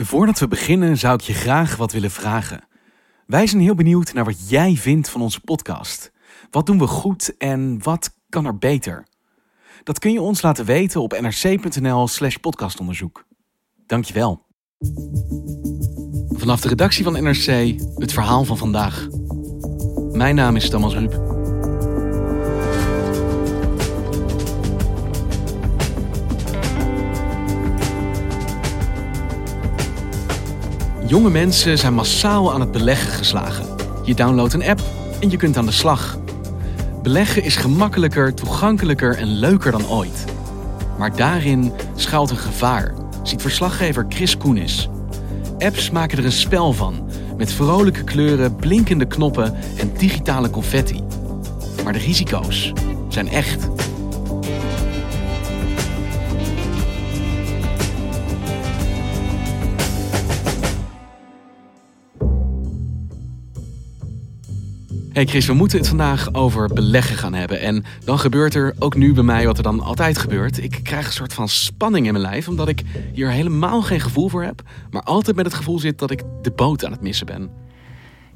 Voordat we beginnen zou ik je graag wat willen vragen. Wij zijn heel benieuwd naar wat jij vindt van onze podcast. Wat doen we goed en wat kan er beter? Dat kun je ons laten weten op nrc.nl/slash podcastonderzoek. Dankjewel. Vanaf de redactie van NRC het verhaal van vandaag. Mijn naam is Thomas Ruip. Jonge mensen zijn massaal aan het beleggen geslagen. Je downloadt een app en je kunt aan de slag. Beleggen is gemakkelijker, toegankelijker en leuker dan ooit. Maar daarin schuilt een gevaar, ziet verslaggever Chris Koenis. Apps maken er een spel van, met vrolijke kleuren, blinkende knoppen en digitale confetti. Maar de risico's zijn echt. Hey Chris, we moeten het vandaag over beleggen gaan hebben. En dan gebeurt er ook nu bij mij wat er dan altijd gebeurt. Ik krijg een soort van spanning in mijn lijf, omdat ik hier helemaal geen gevoel voor heb. Maar altijd met het gevoel zit dat ik de boot aan het missen ben.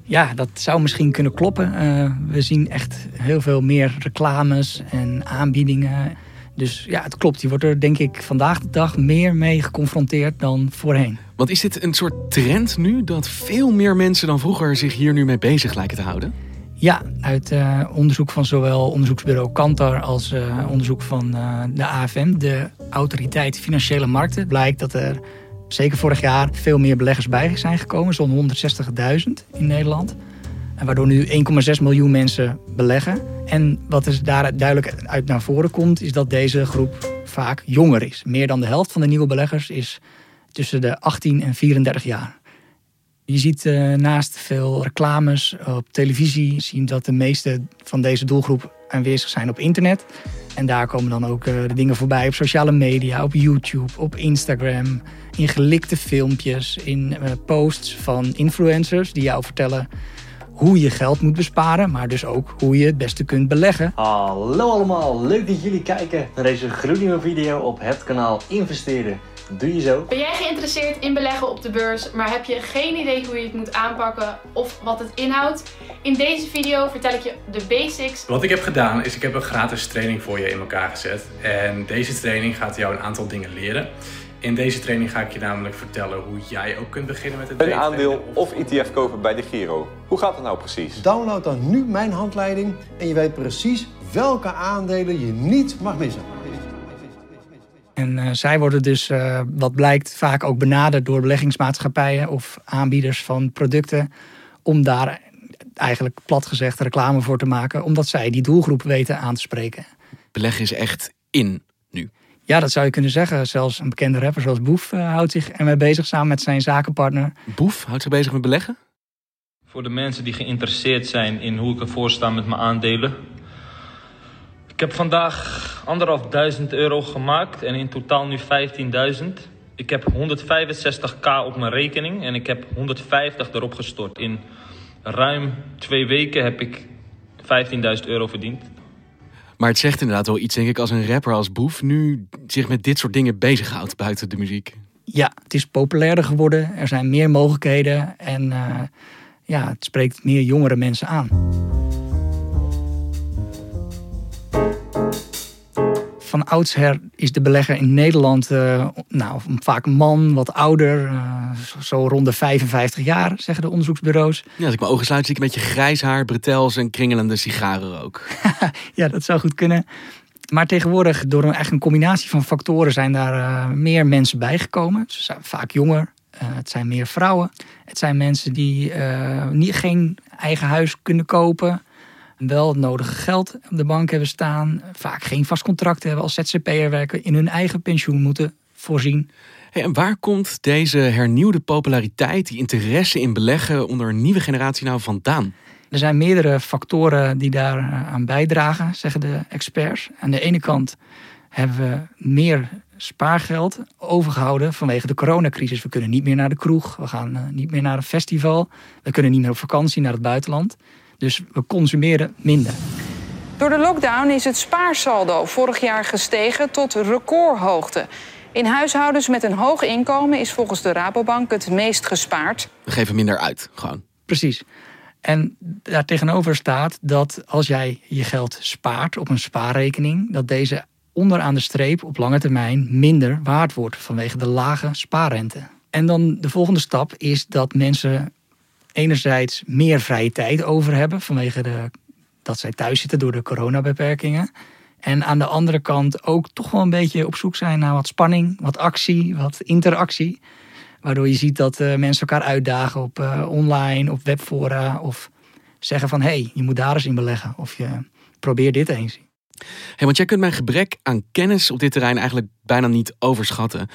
Ja, dat zou misschien kunnen kloppen. Uh, we zien echt heel veel meer reclames en aanbiedingen. Dus ja, het klopt. Je wordt er denk ik vandaag de dag meer mee geconfronteerd dan voorheen. Want is dit een soort trend nu dat veel meer mensen dan vroeger zich hier nu mee bezig lijken te houden? Ja, uit uh, onderzoek van zowel onderzoeksbureau Kantar als uh, onderzoek van uh, de AFM, de Autoriteit Financiële Markten, blijkt dat er zeker vorig jaar veel meer beleggers bij zijn gekomen, zo'n 160.000 in Nederland. En waardoor nu 1,6 miljoen mensen beleggen. En wat er daar duidelijk uit naar voren komt, is dat deze groep vaak jonger is. Meer dan de helft van de nieuwe beleggers is tussen de 18 en 34 jaar. Je ziet uh, naast veel reclames op televisie zien dat de meeste van deze doelgroep aanwezig zijn op internet. En daar komen dan ook uh, de dingen voorbij op sociale media, op YouTube, op Instagram, in gelikte filmpjes, in uh, posts van influencers die jou vertellen hoe je geld moet besparen, maar dus ook hoe je het beste kunt beleggen. Hallo allemaal, leuk dat jullie kijken naar deze gloednieuwe video op het kanaal Investeren Doe je zo. Ben jij geïnteresseerd in beleggen op de beurs, maar heb je geen idee hoe je het moet aanpakken of wat het inhoudt? In deze video vertel ik je de basics. Wat ik heb gedaan is ik heb een gratis training voor je in elkaar gezet. En deze training gaat jou een aantal dingen leren. In deze training ga ik je namelijk vertellen hoe jij ook kunt beginnen met het Een aandeel of ETF kopen bij de Giro. Hoe gaat het nou precies? Download dan nu mijn handleiding en je weet precies welke aandelen je niet mag missen. En uh, zij worden dus, uh, wat blijkt, vaak ook benaderd door beleggingsmaatschappijen of aanbieders van producten. Om daar eigenlijk plat gezegd reclame voor te maken, omdat zij die doelgroep weten aan te spreken. Beleggen is echt in nu. Ja, dat zou je kunnen zeggen. Zelfs een bekende rapper zoals Boef uh, houdt zich ermee bezig samen met zijn zakenpartner. Boef houdt zich bezig met beleggen? Voor de mensen die geïnteresseerd zijn in hoe ik ervoor sta met mijn aandelen. Ik heb vandaag anderhalf duizend euro gemaakt en in totaal nu 15.000. Ik heb 165k op mijn rekening en ik heb 150 erop gestort. In ruim twee weken heb ik 15.000 euro verdiend. Maar het zegt inderdaad wel iets, denk ik, als een rapper als Boef nu zich met dit soort dingen bezighoudt buiten de muziek. Ja, het is populairder geworden. Er zijn meer mogelijkheden en uh, ja, het spreekt meer jongere mensen aan. Van oudsher is de belegger in Nederland uh, nou, vaak een man, wat ouder, uh, zo rond de 55 jaar, zeggen de onderzoeksbureaus. Ja, als ik mijn ogen sluit, zie ik een beetje grijs haar, bretels en kringelende sigaren ook. ja, dat zou goed kunnen. Maar tegenwoordig, door een, echt een combinatie van factoren, zijn daar uh, meer mensen bijgekomen. Ze zijn vaak jonger. het zijn meer vrouwen. Het zijn mensen die niet, geen eigen huis kunnen kopen. Wel het nodige geld op de bank hebben staan, vaak geen vast contract hebben als ZZP'er werken, in hun eigen pensioen moeten voorzien. Hey, en waar komt deze hernieuwde populariteit, die interesse in beleggen onder een nieuwe generatie nou vandaan? Er zijn meerdere factoren die daar eh, aan bijdragen, zeggen de experts. Aan de ene kant hebben we meer spaargeld overgehouden vanwege de coronacrisis. We kunnen niet meer naar de kroeg, we gaan eh, niet meer naar een festival, we kunnen niet meer op vakantie naar het buitenland. Dus we consumeren minder. Door de lockdown is het spaarsaldo vorig jaar gestegen tot recordhoogte. In huishoudens met een hoog inkomen is volgens de Rabobank het meest gespaard. We geven minder uit, gewoon. Precies. En daartegenover staat dat als jij je geld spaart op een spaarrekening, dat deze onderaan de streep op lange termijn minder waard wordt vanwege de lage spaarrente. En dan de volgende stap is dat mensen enerzijds meer vrije tijd over hebben vanwege de, dat zij thuis zitten door de coronabeperkingen. En aan de andere kant ook toch wel een beetje op zoek zijn naar wat spanning, wat actie, wat interactie. Waardoor je ziet dat uh, mensen elkaar uitdagen op uh, online, op webfora. Of zeggen van hé, hey, je moet daar eens in beleggen. Of je probeer dit eens. Hey, want jij kunt mijn gebrek aan kennis op dit terrein eigenlijk bijna niet overschatten.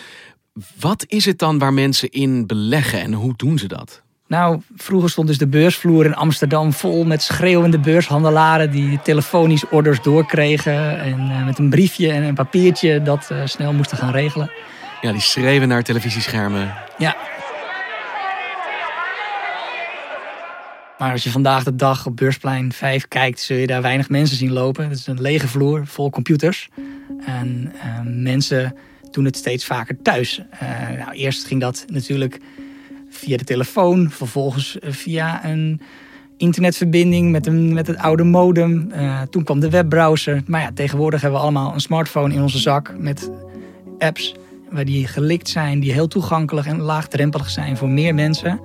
Wat is het dan waar mensen in beleggen en hoe doen ze dat? Nou, vroeger stond dus de beursvloer in Amsterdam vol met schreeuwende beurshandelaren die telefonisch orders doorkregen en uh, met een briefje en een papiertje dat uh, snel moesten gaan regelen. Ja, die schreeuwen naar televisieschermen. Ja. Maar als je vandaag de dag op beursplein 5 kijkt, zul je daar weinig mensen zien lopen. Het is een lege vloer vol computers. En uh, mensen doen het steeds vaker thuis. nou, eerst ging dat natuurlijk via de telefoon, vervolgens via een internetverbinding met, een, met het oude modem. Uh, toen kwam de webbrowser. Maar ja, tegenwoordig hebben we allemaal een smartphone in onze zak met apps waar die gelikt zijn, die heel toegankelijk en laagdrempelig zijn voor meer mensen.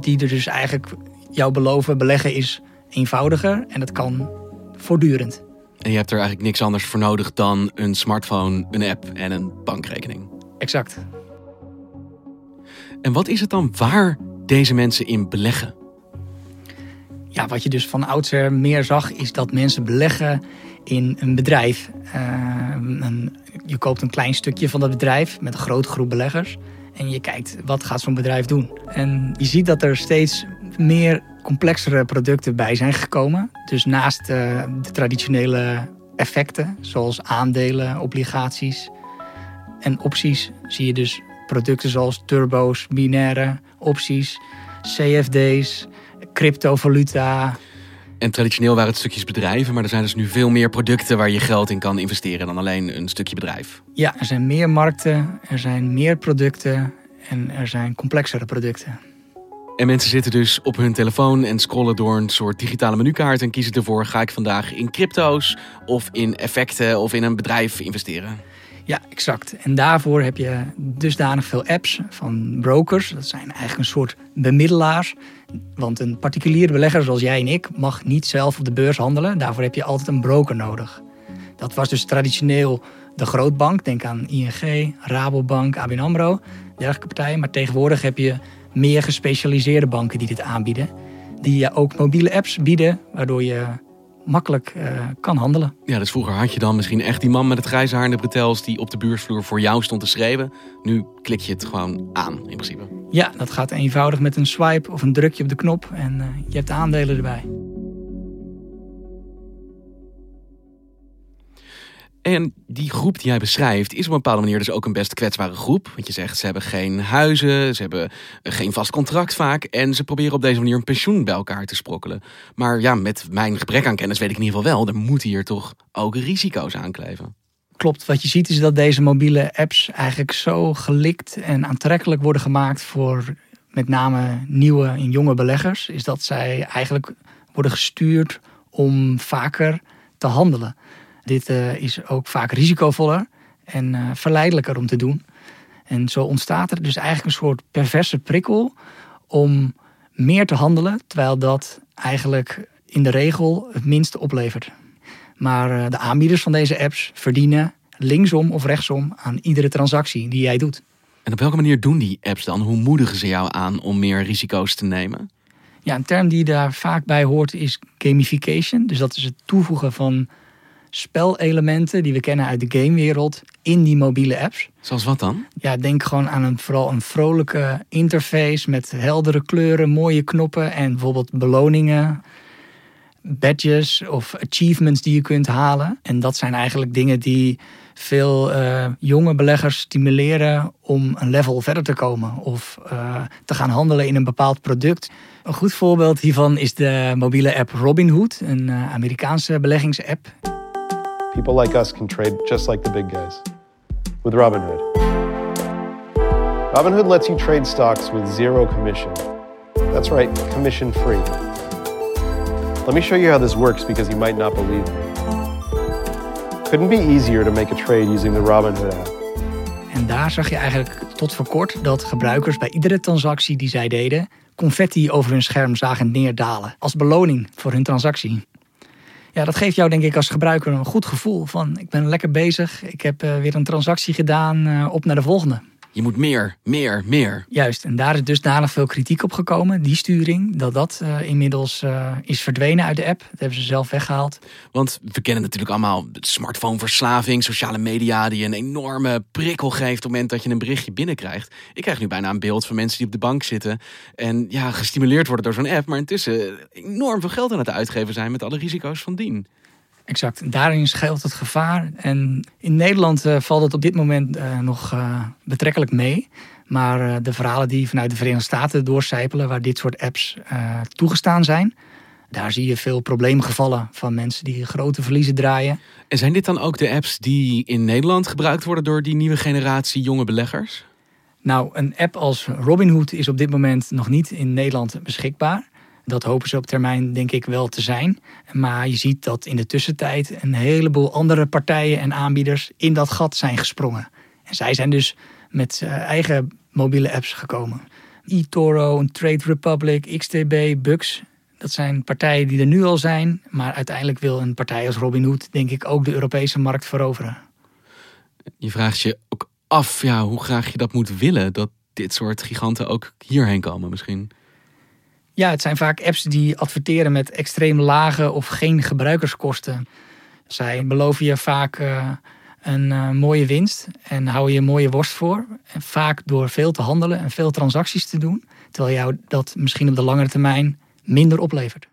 Die er dus eigenlijk jou beloven, beleggen is eenvoudiger en dat kan voortdurend. En je hebt er eigenlijk niks anders voor nodig dan een smartphone, een app en een bankrekening. Exact. En wat is het dan waar deze mensen in beleggen? Ja, wat je dus van oudsher meer zag, is dat mensen beleggen in een bedrijf. Uh, een, je koopt een klein stukje van dat bedrijf met een grote groep beleggers. En je kijkt, wat gaat zo'n bedrijf doen? En je ziet dat er steeds meer complexere producten bij zijn gekomen. Dus naast uh, de traditionele effecten, zoals aandelen, obligaties en opties, zie je dus producten zoals turbo's, binaire opties, CFD's, cryptovaluta. En traditioneel waren het stukjes bedrijven, maar er zijn dus nu veel meer producten waar je geld in kan investeren dan alleen een stukje bedrijf. Ja, er zijn meer markten, er zijn meer producten en er zijn complexere producten. En mensen zitten dus op hun telefoon en scrollen door een soort digitale menukaart en kiezen ervoor: ga ik vandaag in crypto's of in effecten of in een bedrijf investeren? Ja, exact. En daarvoor heb je dusdanig veel apps van brokers. Dat zijn eigenlijk een soort bemiddelaars. Want een particuliere belegger zoals jij en ik mag niet zelf op de beurs handelen. Daarvoor heb je altijd een broker nodig. Dat was dus traditioneel de grootbank. Denk aan ING, Rabobank, ABN AMRO, dergelijke partijen. Maar tegenwoordig heb je meer gespecialiseerde banken die dit aanbieden. Die je ook mobiele apps bieden, waardoor je makkelijk uh, kan handelen. Ja, dus vroeger had je dan misschien echt die man met het grijze haar en de bretels die op de beursvloer voor jou stond te schreeuwen. Nu klik je het gewoon aan, in principe. Ja, dat gaat eenvoudig met een swipe of een drukje op de knop en uh, je hebt de aandelen erbij. En die groep die jij beschrijft is op een bepaalde manier dus ook een best kwetsbare groep. Want je zegt ze hebben geen huizen, ze hebben geen vast contract vaak. En ze proberen op deze manier een pensioen bij elkaar te sprokkelen. Maar ja, met mijn gebrek aan kennis weet ik in ieder geval wel, er moeten hier toch ook risico's aankleven. Klopt, wat je ziet is dat deze mobiele apps eigenlijk zo gelikt en aantrekkelijk worden gemaakt voor met name nieuwe en jonge beleggers. Is dat zij eigenlijk worden gestuurd om vaker te handelen. Dit uh, is ook vaak risicovoller en uh, verleidelijker om te doen. En zo ontstaat er dus eigenlijk een soort perverse prikkel om meer te handelen, terwijl dat eigenlijk in de regel het minste oplevert. Maar uh, de aanbieders van deze apps verdienen linksom of rechtsom aan iedere transactie die jij doet. En op welke manier doen die apps dan? Hoe moedigen ze jou aan om meer risico's te nemen? Ja, een term die daar vaak bij hoort is gamification. Dus dat is het toevoegen van spelelementen die we kennen uit de gamewereld in die mobiele apps. Zoals wat dan? Ja, denk gewoon aan een, vooral een vrolijke interface met heldere kleuren, mooie knoppen en bijvoorbeeld beloningen, badges of achievements die je kunt halen. En dat zijn eigenlijk dingen die veel uh, jonge beleggers stimuleren om een level verder te komen of uh, te gaan handelen in een bepaald product. Een goed voorbeeld hiervan is de mobiele app Robinhood, een uh, Amerikaanse beleggingsapp. People like us can trade just like the big guys with Robinhood. Robinhood lets you trade stocks with zero commission. That's right, commission free. Let me show you how this works because you might not believe me. Couldn't be easier to make a trade using the Robinhood app. En daar zag je eigenlijk tot voor kort dat gebruikers bij iedere transactie die zij deden, confetti over hun scherm zagen neerdalen als beloning voor hun transactie. Ja, dat geeft jou denk ik als gebruiker een goed gevoel van ik ben lekker bezig, ik heb uh, weer een transactie gedaan, uh, op naar de volgende. Je moet meer, meer, meer. Juist, en daar is dusdanig veel kritiek op gekomen, die sturing, dat dat uh, inmiddels uh, is verdwenen uit de app. Dat hebben ze zelf weggehaald. Want we kennen natuurlijk allemaal smartphoneverslaving, sociale media die een enorme prikkel geeft op het moment dat je een berichtje binnenkrijgt. Ik krijg nu bijna een beeld van mensen die op de bank zitten en ja, gestimuleerd worden door zo'n app, maar intussen enorm veel geld aan het uitgeven zijn met alle risico's van dien. Exact. Daarin schuilt het gevaar. En in Nederland uh, valt het op dit moment uh, nog uh, betrekkelijk mee. Maar de verhalen die vanuit de Verenigde Staten doorcijpelen, waar dit soort apps toegestaan zijn, daar zie je veel probleemgevallen van mensen die grote verliezen draaien. En zijn dit dan ook de apps die in Nederland gebruikt worden door die nieuwe generatie jonge beleggers? Nou, een app als Robinhood is op dit moment nog niet in Nederland beschikbaar. Dat hopen ze op termijn denk ik wel te zijn. Maar je ziet dat in de tussentijd een heleboel andere partijen en aanbieders in dat gat zijn gesprongen. En zij zijn dus met uh, eigen mobiele apps gekomen. eToro, Trade Republic, XTB, Bux. Dat zijn partijen die er nu al zijn. Maar uiteindelijk wil een partij als Robinhood denk ik ook de Europese markt veroveren. Je vraagt je ook af ja, hoe graag je dat moet willen. Dat dit soort giganten ook hierheen komen misschien. Ja, het zijn vaak apps die adverteren met extreem lage of geen gebruikerskosten. Zij beloven je vaak uh, een uh, mooie winst en houden je een mooie worst voor. En vaak door veel te handelen en veel transacties te doen, terwijl jou dat misschien op de langere termijn minder oplevert.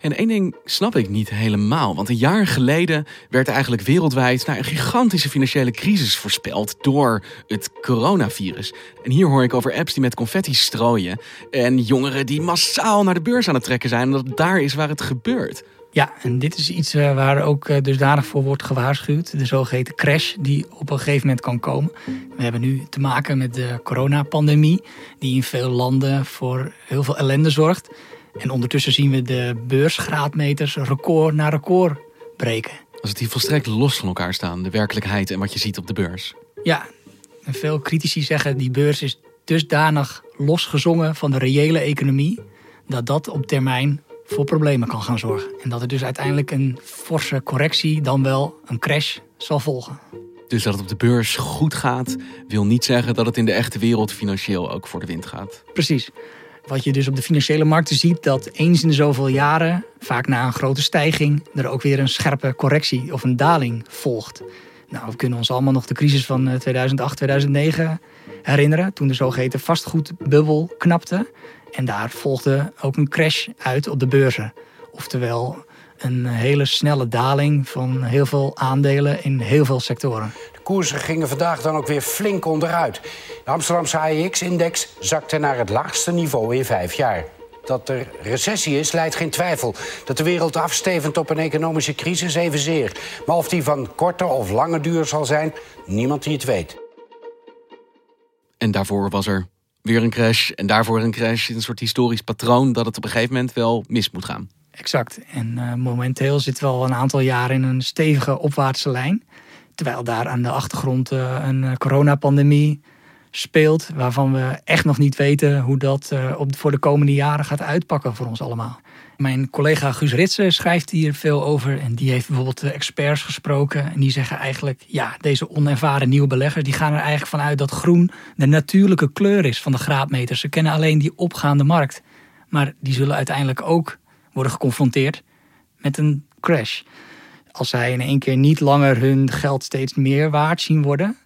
En één ding snap ik niet helemaal. Want een jaar geleden werd eigenlijk wereldwijd nou, een gigantische financiële crisis voorspeld door het coronavirus. En hier hoor ik over apps die met confetti strooien. En jongeren die massaal naar de beurs aan het trekken zijn. Omdat daar is waar het gebeurt. Ja, en dit is iets uh, waar ook uh, dusdanig voor wordt gewaarschuwd. De zogeheten crash die op een gegeven moment kan komen. We hebben nu te maken met de coronapandemie. Die in veel landen voor heel veel ellende zorgt. En ondertussen zien we de beursgraadmeters record na record breken. Als het hier volstrekt los van elkaar staan, de werkelijkheid en wat je ziet op de beurs. Ja, en veel critici zeggen die beurs is dusdanig losgezongen van de reële economie... dat dat op termijn voor problemen kan gaan zorgen. En dat er dus uiteindelijk een forse correctie, dan wel een crash, zal volgen. Dus dat het op de beurs goed gaat, wil niet zeggen dat het in de echte wereld financieel ook voor de wind gaat. Precies. Wat je dus op de financiële markten ziet, dat eens in de zoveel jaren, vaak na een grote stijging, er ook weer een scherpe correctie of een daling volgt. Nou, we kunnen ons allemaal nog de crisis van 2008, 2009 herinneren, toen de zogeheten vastgoedbubbel knapte. En daar volgde ook een crash uit op de beurzen. Oftewel een hele snelle daling van heel veel aandelen in heel veel sectoren. Koersen gingen vandaag dan ook weer flink onderuit. De Amsterdamse AEX-index zakte naar het laagste niveau in vijf jaar. Dat er recessie is, leidt geen twijfel. Dat de wereld afstevend op een economische crisis evenzeer. Maar of die van korte of lange duur zal zijn, niemand die het weet. En daarvoor was er weer een crash en daarvoor een crash. Een soort historisch patroon dat het op een gegeven moment wel mis moet gaan. Exact. En uh, momenteel zitten we al een aantal jaren in een stevige opwaartse lijn. Terwijl daar aan de achtergrond uh, een coronapandemie speelt. Waarvan we echt nog niet weten hoe dat uh, op, voor de komende jaren gaat uitpakken voor ons allemaal. Mijn collega Guus Ritsen schrijft hier veel over. En die heeft bijvoorbeeld experts gesproken. En die zeggen eigenlijk, ja, deze onervaren nieuwe beleggers... die gaan er eigenlijk vanuit dat groen de natuurlijke kleur is van de graadmeters. Ze kennen alleen die opgaande markt. Maar die zullen uiteindelijk ook worden geconfronteerd met een crash. Als zij in één keer niet langer hun geld steeds meer waard zien worden...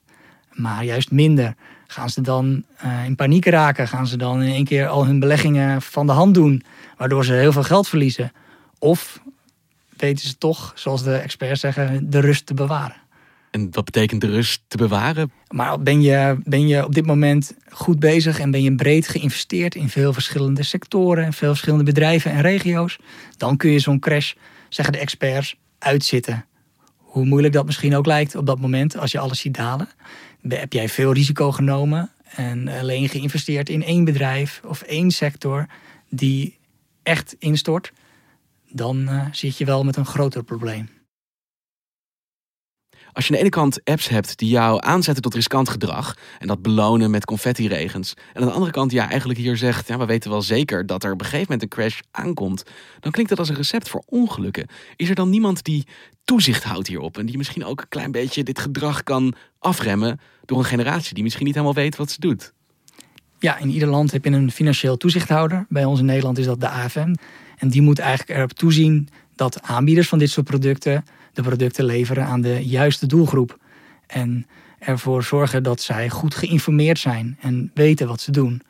maar juist minder... Gaan ze dan uh, in paniek raken? Gaan ze dan in één keer al hun beleggingen van de hand doen, waardoor ze heel veel geld verliezen? Of weten ze toch, zoals de experts zeggen, de rust te bewaren? En wat betekent de rust te bewaren? Maar ben je, ben je op dit moment goed bezig en ben je breed geïnvesteerd in veel verschillende sectoren, veel verschillende bedrijven en regio's, dan kun je zo'n crash, zeggen de experts, uitzitten. Hoe moeilijk dat misschien ook lijkt op dat moment als je alles ziet dalen heb jij veel risico genomen en alleen geïnvesteerd in één bedrijf of één sector die echt instort, dan uh, zit je wel met een groter probleem. Als je aan de ene kant apps hebt die jou aanzetten tot riskant gedrag en dat belonen met confetti-regens, en aan de andere kant ja, eigenlijk hier zegt, ja, we weten wel zeker dat er op een gegeven moment een crash aankomt, dan klinkt dat als een recept voor ongelukken. Is er dan niemand die toezicht houdt hierop en die misschien ook een klein beetje dit gedrag kan afremmen door een generatie die misschien niet helemaal weet wat ze doet? Ja, in ieder land heb je een financieel toezichthouder. Bij ons in Nederland is dat de AFM. En die moet eigenlijk erop toezien dat aanbieders van dit soort producten de producten leveren aan de juiste doelgroep. En ervoor zorgen dat zij goed geïnformeerd zijn en weten wat ze doen.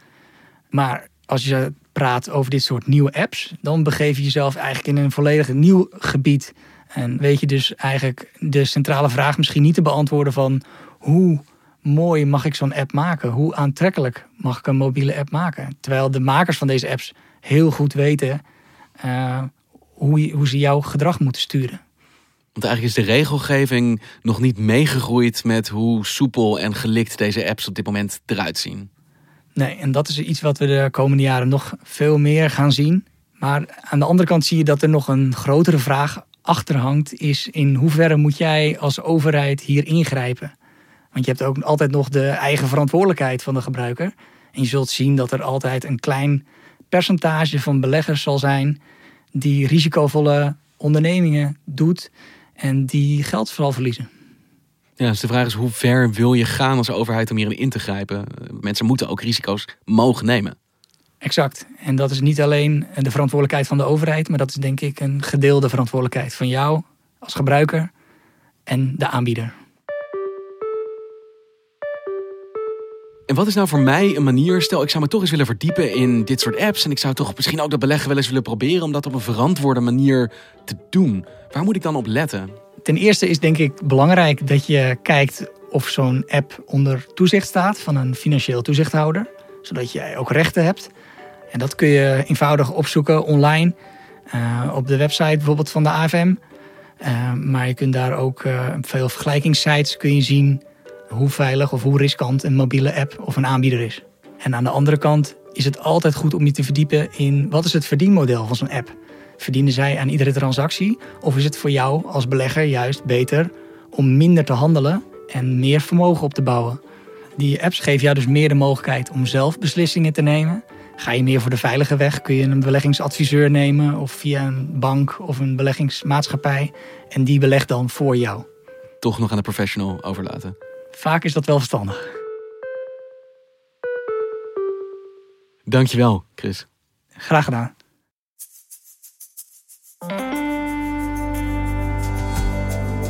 Maar als je praat over dit soort nieuwe apps, dan begeef je jezelf eigenlijk in een volledig nieuw gebied. En weet je dus eigenlijk de centrale vraag misschien niet te beantwoorden van hoe mooi mag ik zo'n app maken? Hoe aantrekkelijk mag ik een mobiele app maken? Terwijl de makers van deze apps heel goed weten uh, hoe, hoe ze jouw gedrag moeten sturen. Want eigenlijk is de regelgeving nog niet meegegroeid met hoe soepel en gelikt deze apps op dit moment eruit zien. Nee, en dat is iets wat we de komende jaren nog veel meer gaan zien. Maar aan de andere kant zie je dat er nog een grotere vraag achter hangt, is in hoeverre moet jij als overheid hier ingrijpen? Want je hebt ook altijd nog de eigen verantwoordelijkheid van de gebruiker. En je zult zien dat er altijd een klein percentage van beleggers zal zijn die risicovolle ondernemingen doet en die geld vooral verliezen. Ja, dus de vraag is hoe ver wil je gaan als overheid om hierin in te grijpen? Mensen moeten ook risico's mogen nemen. Exact. En dat is niet alleen de verantwoordelijkheid van de overheid, maar dat is denk ik een gedeelde verantwoordelijkheid van jou als gebruiker en de aanbieder. En wat is nou voor mij een manier, stel ik zou me toch eens willen verdiepen in dit soort apps en ik zou toch misschien ook dat beleggen wel eens willen proberen om dat op een verantwoorde manier te doen. Waar moet ik dan op letten? Ten eerste is denk ik belangrijk dat je kijkt of zo'n app onder toezicht staat van een financieel toezichthouder, zodat je ook rechten hebt. En dat kun je eenvoudig opzoeken online uh, op de website bijvoorbeeld van de AFM. Eh, maar je kunt daar ook uh, veel vergelijkingssites kun je zien hoe veilig of hoe riskant een mobiele app of een aanbieder is. En aan de andere kant is het altijd goed om je te verdiepen in wat is het verdienmodel van zo'n app. Verdienen zij aan iedere transactie of is het voor jou als belegger juist beter om minder te handelen en meer vermogen op te bouwen? Die apps geven jou dus meer de mogelijkheid om zelf beslissingen te nemen. Ga je meer voor de veilige weg, kun je een beleggingsadviseur nemen of via een bank of een beleggingsmaatschappij en die belegt dan voor jou. Toch nog aan de professional overlaten. Vaak is dat wel verstandig. Dankjewel, Chris. Graag gedaan.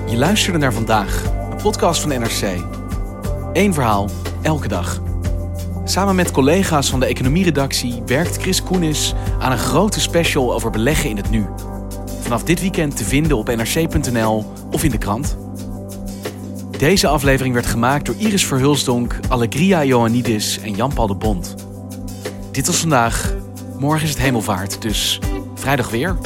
Je luisterde naar vandaag, een podcast van NRC. Eén verhaal, elke dag. Samen met collega's van de economieredactie werkt Chris Koenis aan een grote special over beleggen in het nu. Vanaf dit weekend te vinden op nrc.nl of in de krant. Deze aflevering werd gemaakt door Iris Verhulsdonk, Allegria Ioannidis en Jan-Paul de Bond. Dit was vandaag. Morgen is het hemelvaart, dus vrijdag weer.